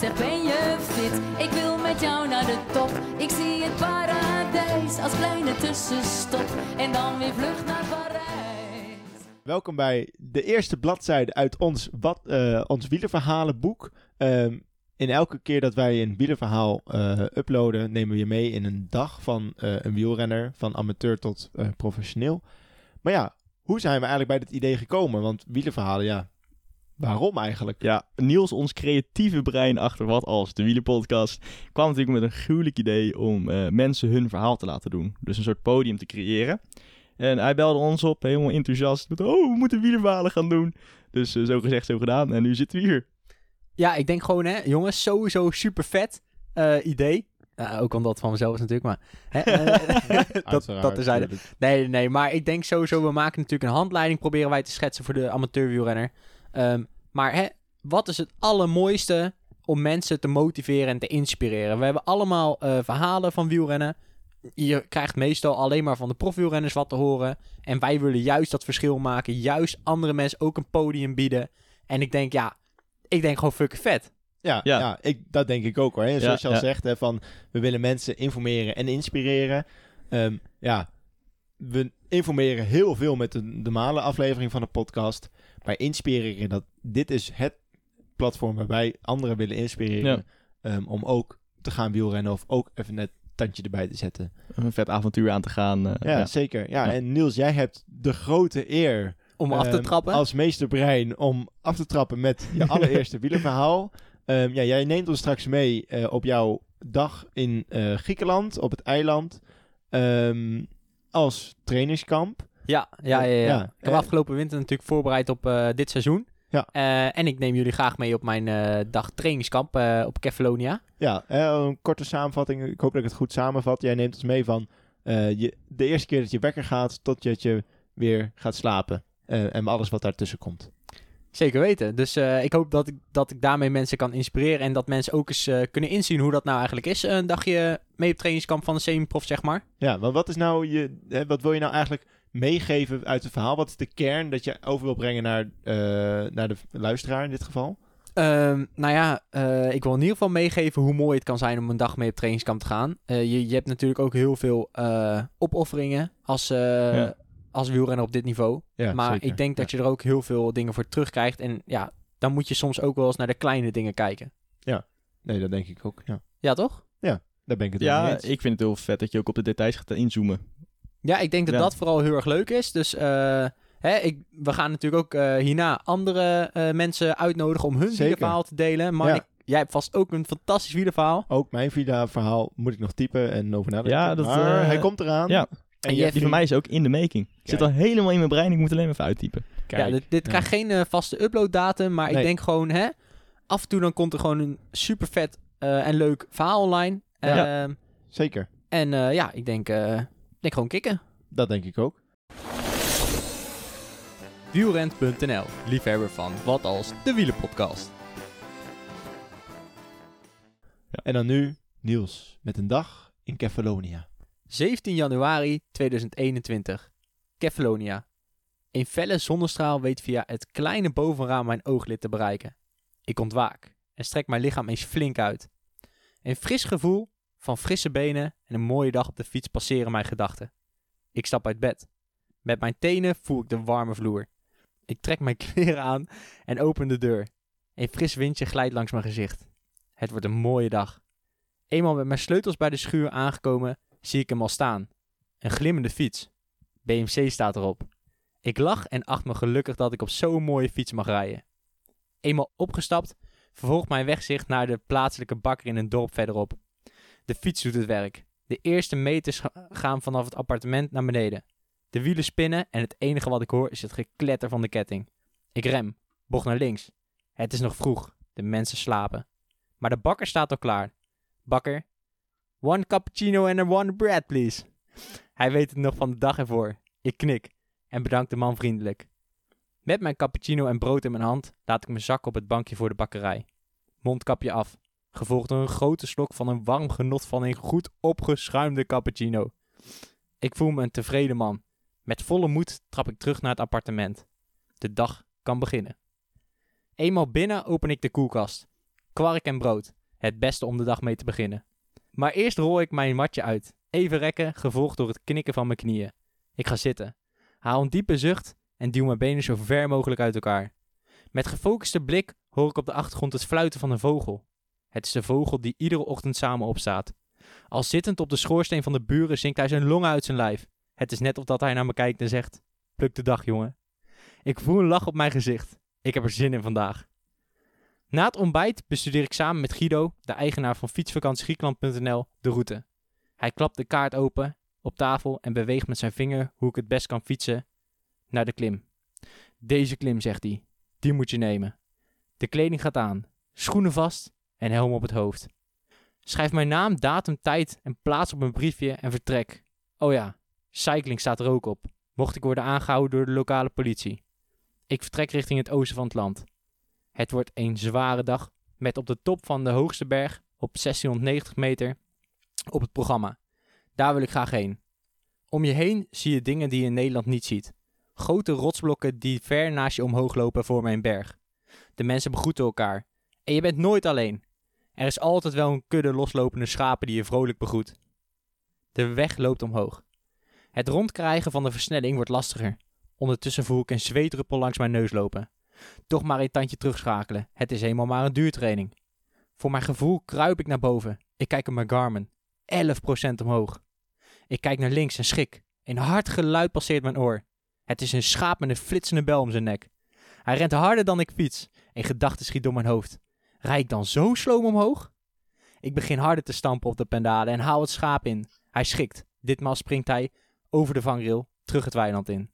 Zeg ben je fit? Ik wil met jou naar de top. Ik zie het paradijs als kleine tussenstop. En dan weer vlucht naar Parijs. welkom bij de eerste bladzijde uit ons, wat, eh, ons wielerverhalenboek. Ehm, in elke keer dat wij een wielerverhaal eh, uploaden, nemen we je mee in een dag van eh, een wielrenner, van amateur tot professioneel. Maar ja, hoe zijn we eigenlijk bij dit idee gekomen? Want wielerverhalen, ja, waarom eigenlijk? Ja, Niels, ons creatieve brein achter wat als de wielerpodcast, kwam natuurlijk met een gruwelijk idee om eh, mensen hun verhaal te laten doen. Dus een soort podium te creëren. En hij belde ons op, helemaal enthousiast, met oh, we moeten wielerverhalen gaan doen. Dus eh, zo gezegd, zo gedaan. En nu zitten we hier. Ja, ik denk gewoon, hè, jongens, sowieso super vet eh, idee. Nou, ook omdat het van mezelf is natuurlijk, maar... Hè, dat, dat. Nee, nee, maar ik denk sowieso, we maken natuurlijk een handleiding, proberen wij te schetsen voor de amateurwielrenner. Ehm, maar hè, wat is het allermooiste om mensen te motiveren en te inspireren? We hebben allemaal eh, verhalen van wielrennen. Je krijgt meestal alleen maar van de profwielrenners wat te horen. En wij willen juist dat verschil maken. Juist andere mensen ook een podium bieden. En ik denk, ja, ik denk gewoon fucking vet. Ja, ja. Ja. ik, dat denk ik ook hoor. En zoals Ja, je al ja. zegt, hè, van, we willen mensen informeren en inspireren. Ehm, ja, we informeren heel veel met de normale aflevering van de podcast. Maar inspireren, dat, dit is het platform waar wij anderen willen inspireren. ehm, om ook te gaan wielrennen of ook even net tandje erbij te zetten. Een vet avontuur aan te gaan. eh, Ja, ja. zeker. Ja, Ja. en Niels, jij hebt de grote eer Om af te ehm, trappen. als meester brein om af te trappen met je allereerste wielerverhaal. Ehm, ja, jij neemt ons straks mee eh, op jouw dag in eh, Griekenland, op het eiland, ehm, als trainingskamp. Ja, ja, ja. ja. Ja, ik heb eh, afgelopen winter natuurlijk voorbereid op eh, dit seizoen. Ja. Eh, en ik neem jullie graag mee op mijn dag trainingskamp op Kefalonia. Ja, een korte samenvatting. Ik hoop dat ik het goed samenvat. Jij neemt ons mee van je, de eerste keer dat je wekker gaat tot je, dat je weer gaat slapen. En alles wat daartussen komt. Zeker weten. Dus eh, ik hoop dat ik, dat ik daarmee mensen kan inspireren. En dat mensen ook eens eh, kunnen inzien hoe dat nou eigenlijk is. Een dagje mee op trainingskamp van een semi-prof, zeg maar. Ja, want wat is nou je, hè, wat wil je nou eigenlijk meegeven uit het verhaal? Wat is de kern dat je over wil brengen naar, eh, naar de luisteraar in dit geval? Ehm, nou ja, ik wil in ieder geval meegeven hoe mooi het kan zijn om een dag mee op trainingskamp te gaan. Je, je hebt natuurlijk ook heel veel opofferingen als, Ja. Als wielrenner op dit niveau. Ja, maar zeker. ik denk dat je er ook heel veel dingen voor terugkrijgt. En ja, dan moet je soms ook wel eens naar de kleine dingen kijken. Nee, dat denk ik ook. Ja, Ja, toch? daar ben ik het Ja, eens. ik vind het heel vet dat je ook op de details gaat inzoomen. Ja, ik denk dat Ja. dat vooral heel erg leuk is. Dus eh, hè, ik, we gaan natuurlijk ook eh, hierna andere eh, mensen uitnodigen om hun wielerverhaal te delen. Maar Ja. ik- jij hebt vast ook een fantastisch wielerverhaal. Ook mijn Vida-verhaal moet ik nog typen en over nadenken. Ja, dat, maar eh, hij komt eraan. Ja, En die van mij is ook in de making. Zit al helemaal in mijn brein, ik moet alleen even uittypen. Kijk, ja, dit, dit ja. krijgt geen eh, vaste uploaddatum, maar Nee. ik denk gewoon, hè, af en toe dan komt er gewoon een super vet en leuk verhaal online. Ja. Ehm, Zeker. en eh, ja, ik denk, eh, denk gewoon kicken. Dat denk ik ook. Wielrent.nl, liefhebber van Wat Als, de wielerpodcast. En dan nu Niels met een dag in Kefalonia. 17 januari 2021. Kefalonia. Een felle zonnestraal weet via het kleine bovenraam mijn ooglid te bereiken. Ik ontwaak en strek mijn lichaam eens flink uit. Een fris gevoel van frisse benen en een mooie dag op de fiets passeren mijn gedachten. Ik stap uit bed. Met mijn tenen voel ik de warme vloer. Ik trek mijn kleren aan en open de deur. Een fris windje glijdt langs mijn gezicht. Het wordt een mooie dag. Eenmaal met mijn sleutels bij de schuur aangekomen, zie ik hem al staan. Een glimmende fiets. BMC staat erop. Ik lach en acht me gelukkig dat ik op zo'n mooie fiets mag rijden. Eenmaal opgestapt, vervolgt mijn wegzicht naar de plaatselijke bakker in een dorp verderop. De fiets doet het werk. De eerste meters ga- gaan vanaf het appartement naar beneden. De wielen spinnen en het enige wat ik hoor is het gekletter van de ketting. Ik rem, bocht naar links. Het is nog vroeg, de mensen slapen. Maar de bakker staat al klaar. Bakker, One cappuccino and a one bread, please. Hij weet het nog van de dag ervoor. Ik knik en bedank de man vriendelijk. Met mijn cappuccino en brood in mijn hand laat ik me zakken op het bankje voor de bakkerij. Mondkapje af, gevolgd door een grote slok van een warm genot van een goed opgeschuimde cappuccino. Ik voel me een tevreden man. Met volle moed trap ik terug naar het appartement. De dag kan beginnen. Eenmaal binnen open ik de koelkast. Kwark en brood. Het beste om de dag mee te beginnen. Maar eerst rol ik mijn matje uit. Even rekken, gevolgd door het knikken van mijn knieën. Ik ga zitten. Haal een diepe zucht en duw mijn benen zo ver mogelijk uit elkaar. Met gefocuste blik hoor ik op de achtergrond het fluiten van een vogel. Het is de vogel die iedere ochtend samen opstaat. Al zittend op de schoorsteen van de buren zinkt hij zijn longen uit zijn lijf. Het is net of dat hij naar me kijkt en zegt: Pluk de dag, jongen. Ik voel een lach op mijn gezicht. Ik heb er zin in vandaag. Na het ontbijt bestudeer ik samen met Guido, de eigenaar van fietsvakantiegriekenland.nl, de route. Hij klapt de kaart open op tafel en beweegt met zijn vinger hoe ik het best kan fietsen naar de klim. Deze klim, zegt hij, die moet je nemen. De kleding gaat aan, schoenen vast en helm op het hoofd. Schrijf mijn naam, datum, tijd en plaats op een briefje en vertrek. Oh ja, cycling staat er ook op, mocht ik worden aangehouden door de lokale politie. Ik vertrek richting het oosten van het land. Het wordt een zware dag met op de top van de hoogste berg op 1690 meter op het programma. Daar wil ik graag heen. Om je heen zie je dingen die je in Nederland niet ziet. Grote rotsblokken die ver naast je omhoog lopen voor mijn berg. De mensen begroeten elkaar. En je bent nooit alleen. Er is altijd wel een kudde loslopende schapen die je vrolijk begroet. De weg loopt omhoog. Het rondkrijgen van de versnelling wordt lastiger. Ondertussen voel ik een zweetdruppel langs mijn neus lopen. Toch maar een tandje terugschakelen. Het is eenmaal maar een duurtraining. Voor mijn gevoel kruip ik naar boven. Ik kijk op mijn Garmin. 11% omhoog. Ik kijk naar links en schrik. Een hard geluid passeert mijn oor. Het is een schaap met een flitsende bel om zijn nek. Hij rent harder dan ik fiets. Een gedachte schiet door mijn hoofd. Rijd ik dan zo sloom omhoog? Ik begin harder te stampen op de pendalen en haal het schaap in. Hij schikt. Ditmaal springt hij over de vangrail terug het weiland in.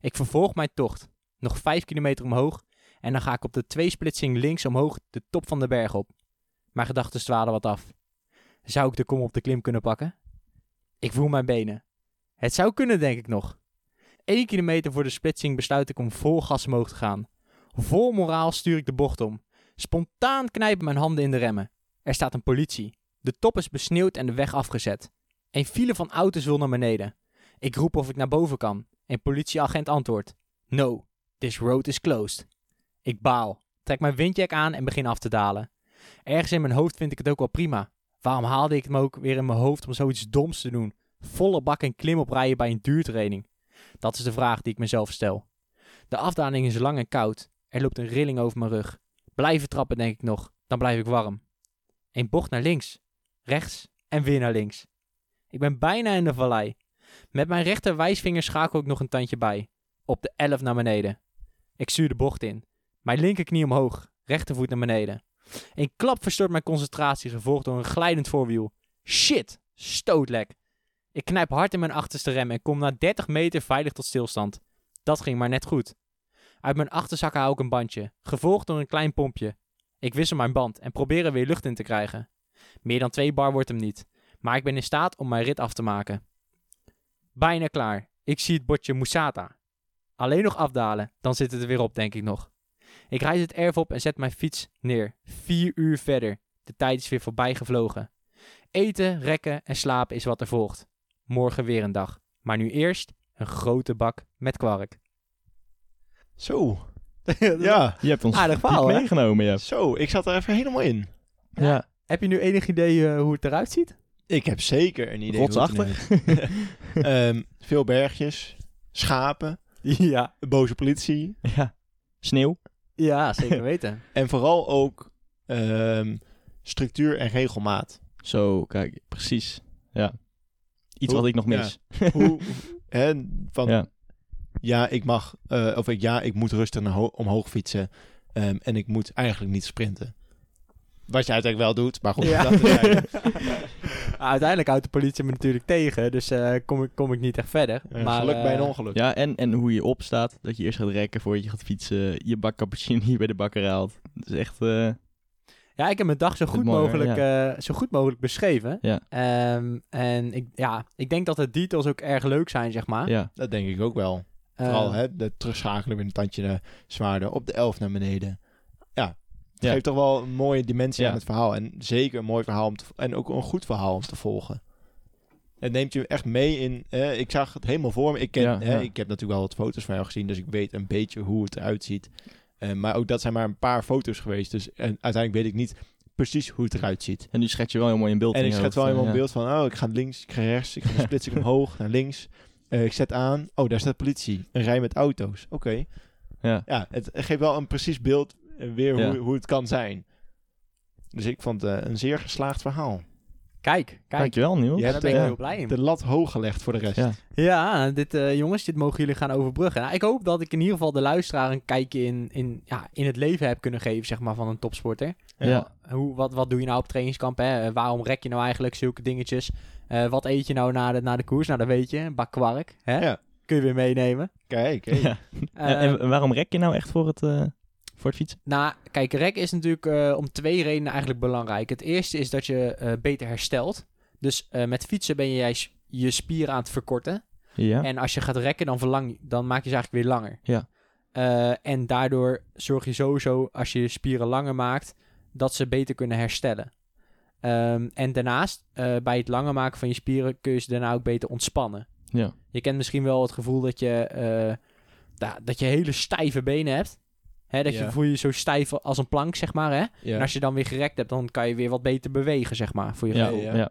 Ik vervolg mijn tocht. Nog vijf kilometer omhoog en dan ga ik op de tweesplitsing links omhoog de top van de berg op. Mijn gedachten dwalen wat af. Zou ik de kom op de klim kunnen pakken? Ik voel mijn benen. Het zou kunnen, denk ik nog. Eén kilometer voor de splitsing besluit ik om vol gas omhoog te gaan. Vol moraal stuur ik de bocht om. Spontaan knijpen mijn handen in de remmen. Er staat een politie. De top is besneeuwd en de weg afgezet. Een file van auto's wil naar beneden. Ik roep of ik naar boven kan. Een politieagent antwoordt: No, this road is closed. Ik baal, trek mijn windjack aan en begin af te dalen. Ergens in mijn hoofd vind ik het ook wel prima. Waarom haalde ik hem ook weer in mijn hoofd om zoiets doms te doen? Volle bak en klim oprijden bij een duurtraining. Dat is de vraag die ik mezelf stel. De afdaling is lang en koud. Er loopt een rilling over mijn rug. Blijven trappen, denk ik nog. Dan blijf ik warm. Een bocht naar links, rechts en weer naar links. Ik ben bijna in de vallei. Met mijn rechter wijsvinger schakel ik nog een tandje bij. Op de 11 naar beneden. Ik stuur de bocht in. Mijn linkerknie omhoog, rechtervoet naar beneden. Een klap verstoort mijn concentratie, gevolgd door een glijdend voorwiel. Shit, stootlek. Ik knijp hard in mijn achterste rem en kom na 30 meter veilig tot stilstand. Dat ging maar net goed. Uit mijn achterzak haal ik een bandje, gevolgd door een klein pompje. Ik wissel mijn band en probeer er weer lucht in te krijgen. Meer dan twee bar wordt hem niet, maar ik ben in staat om mijn rit af te maken. Bijna klaar. Ik zie het bordje Musata. Alleen nog afdalen, dan zit het er weer op, denk ik nog. Ik rijd het erf op en zet mijn fiets neer. Vier uur verder. De tijd is weer voorbij gevlogen. Eten, rekken en slapen is wat er volgt. Morgen weer een dag. Maar nu eerst een grote bak met kwark. Zo. ja, Je hebt ons Aardig verhaal, meegenomen, ja. zo. Ik zat er even helemaal in. Ja. Heb je nu enig idee eh, hoe het eruit ziet? Ik heb zeker een idee. Rotsachtig. Ehm, veel bergjes, schapen, ja. boze politie. ja. Sneeuw. Ja, zeker weten. En vooral ook ehm, structuur en regelmaat. Zo, kijk, precies. Ja. Iets Hoe- wat ik nog ja. mis. Hoe, hè, van ja. Ja. ik mag, eh, of ik, ja, ik moet rustig naar ho- omhoog fietsen. ehm, en ik moet eigenlijk niet sprinten. Wat je uiteindelijk wel doet, maar goed. Ja. dat. Uiteindelijk houdt de politie me natuurlijk tegen, dus eh, kom, ik, kom ik niet echt verder. Eh, maar, geluk bij een eh, ongeluk. Ja, en, en hoe je opstaat. Dat je eerst gaat rekken voordat je gaat fietsen. Je bak cappuccino hier bij de bakker haalt. Dat is echt... eh, Ja, ik heb mijn dag zo goed, mogelijk, eh, zo goed mogelijk beschreven. Ja. Ehm, en ik, ja, ik denk dat de details ook erg leuk zijn, zeg maar. Ja, Dat denk ik ook wel. Vooral hè, de terugschakelen met een tandje zwaarder op de 11 naar beneden. Ja, geeft toch wel een mooie dimensie Ja. aan het verhaal. En zeker een mooi verhaal om te, en ook een goed verhaal om te volgen. Het neemt je echt mee in. eh, ik zag het helemaal voor me. Ik, ken, Ja, ik heb natuurlijk wel wat foto's van jou gezien, dus ik weet een beetje hoe het eruit ziet. Eh, maar ook dat zijn maar een paar foto's geweest. Dus en uiteindelijk weet ik niet precies hoe het eruit ziet. en nu schets je wel heel mooi in beeld. En in ik schet wel helemaal eh, een beeld van, oh, ik ga links, ik ga rechts, ik ga splits ik omhoog naar links. Eh, ik zet aan, oh, daar staat politie. Een rij met auto's. Oké. Ja. Ja, het geeft wel een precies beeld eh, weer Ja. hoe, hoe het kan zijn. Dus ik vond het eh, een zeer geslaagd verhaal. Kijk, kijk. Dankjewel, Niels. Je Daar ben ik heel blij in. De lat hoog gelegd voor de rest. Ja. Ja, dit, eh, jongens, dit mogen jullie gaan overbruggen. Nou, ik hoop dat ik in ieder geval de luisteraar een kijkje in, in, ja, in het leven heb kunnen geven, zeg maar, van een topsporter. Ja. Hoe, wat, wat doe je nou op trainingskamp? Hè? Eh, waarom rek je nou eigenlijk zulke dingetjes? Eh, wat eet je nou na de, na de koers? Nou, dat weet je. Een bak kwark. Hè? Ja. Kun je weer meenemen. Kijk, hey. Ja. Eh, en, en waarom rek je nou echt voor het, eh, voor het fietsen? Nou, kijk, rek is natuurlijk eh, om twee redenen eigenlijk belangrijk. Het eerste is dat je eh, beter herstelt. Dus eh, met fietsen ben je juist je spieren aan het verkorten. Ja. En als je gaat rekken, dan, verlang, dan maak je ze eigenlijk weer langer. Ja. En daardoor zorg je sowieso, als je je spieren langer maakt, dat ze beter kunnen herstellen. Ehm, en daarnaast, bij het langer maken van je spieren, kun je ze daarna ook beter ontspannen. ja. Je kent misschien wel het gevoel dat je, dat je hele stijve benen hebt. Hè, dat je voel je zo stijf als een plank, zeg maar. Hè? Ja. En als je dan weer gerekt hebt, dan kan je weer wat beter bewegen, zeg maar, voor je Ja. gevoel. ja. Ja.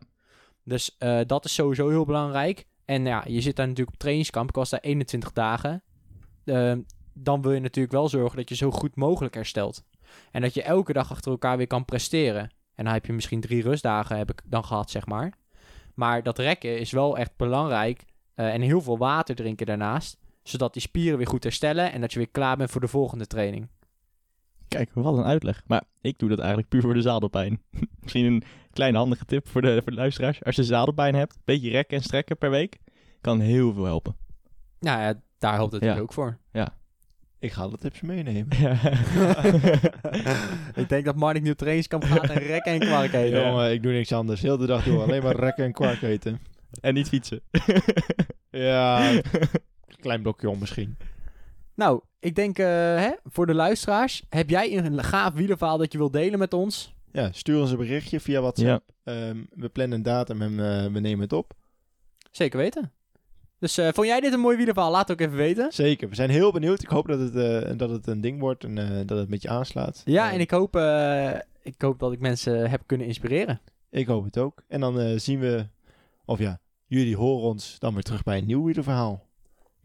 Dus eh, dat is sowieso heel belangrijk. En ja, je zit daar natuurlijk op trainingskamp. Ik was daar 21 dagen. Ehm, dan wil je natuurlijk wel zorgen dat je zo goed mogelijk herstelt. En dat je elke dag achter elkaar weer kan presteren. En dan heb je misschien drie rustdagen heb ik dan gehad, zeg maar. Maar dat rekken is wel echt belangrijk. eh, en heel veel water drinken daarnaast. Zodat die spieren weer goed herstellen. En dat je weer klaar bent voor de volgende training. Kijk, wat een uitleg. Maar ik doe dat eigenlijk puur voor de zadelpijn. Misschien een kleine handige tip voor de, voor de luisteraars. Als je zadelpijn hebt, een beetje rekken en strekken per week, kan heel veel helpen. Nou ja, daar helpt het Ja. natuurlijk ook voor. Ik ga de tips meenemen. ik denk dat Marnik nu trainingskamp gaat en rekken en kwark eten. Ja. Jongen, ik doe niks anders. Heel de dag door. Alleen maar rekken en kwark eten. en niet fietsen. Ja, klein blokje om misschien. Nou, ik denk eh, hè, voor de luisteraars, heb jij een gaaf wielerverhaal dat je wilt delen met ons? Ja, stuur ons een berichtje via ja. WhatsApp. Ehm, we plannen een datum en eh, we nemen het op. Zeker weten. Dus eh, vond jij dit een mooi wielerverhaal? Laat het ook even weten. Zeker, we zijn heel benieuwd. Ik hoop dat het, eh, dat het een ding wordt en eh, dat het met je aanslaat. Ja, en ik hoop, eh, ik hoop dat ik mensen heb kunnen inspireren. ik hoop het ook. En dan eh, zien we, of ja, jullie horen ons dan weer terug bij een nieuw wielerverhaal.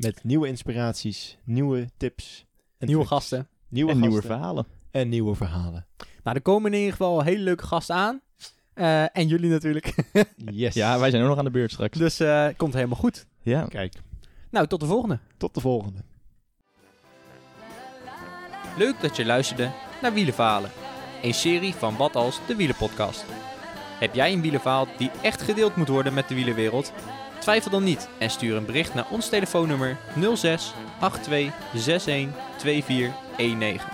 Met nieuwe inspiraties, nieuwe tips. En Nieuwe gasten. Nieuwe en gasten. nieuwe verhalen. En nieuwe verhalen. Nou, er komen in ieder geval hele leuke gasten aan. Eh, en jullie natuurlijk. Yes. Ja, wij zijn ook nog aan de beurt straks. dus eh komt helemaal goed. Ja. Kijk, Nou, tot de volgende. tot de volgende. Leuk dat je luisterde naar Wielenverhalen. Een serie van Wat Als, de Wielenpodcast. Heb jij een wielenverhaal die echt gedeeld moet worden met de wielenwereld? Twijfel dan niet en stuur een bericht naar ons telefoonnummer 06 82 61 2419.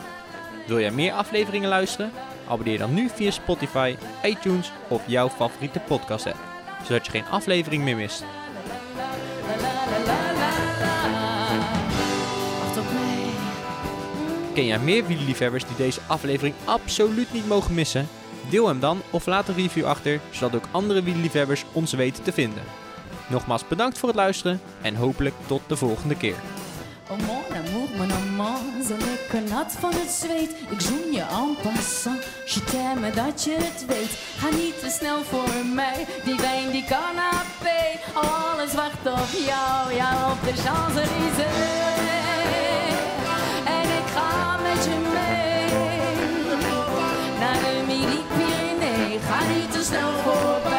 Wil jij meer afleveringen luisteren? Abonneer dan nu via Spotify, iTunes of jouw favoriete podcast app, zodat je geen aflevering meer mist. Ken jij meer wielerliefhebbers die deze aflevering absoluut niet mogen missen? Deel hem dan of laat een review achter, zodat ook andere wielerliefhebbers ons weten te vinden. Nogmaals bedankt voor het luisteren en hopelijk tot de volgende keer. Oh mon amour, mon amant, zo lekker nat van het zweet. Ik zoen je en passant, je t'aime dat je het weet. Ga niet te snel voor mij, die wijn die canapé. Alles wacht op jou, ja op de Champs-Élysées. En ik ga met je mee, naar de Midi-Pyrénées. Ga niet te snel voor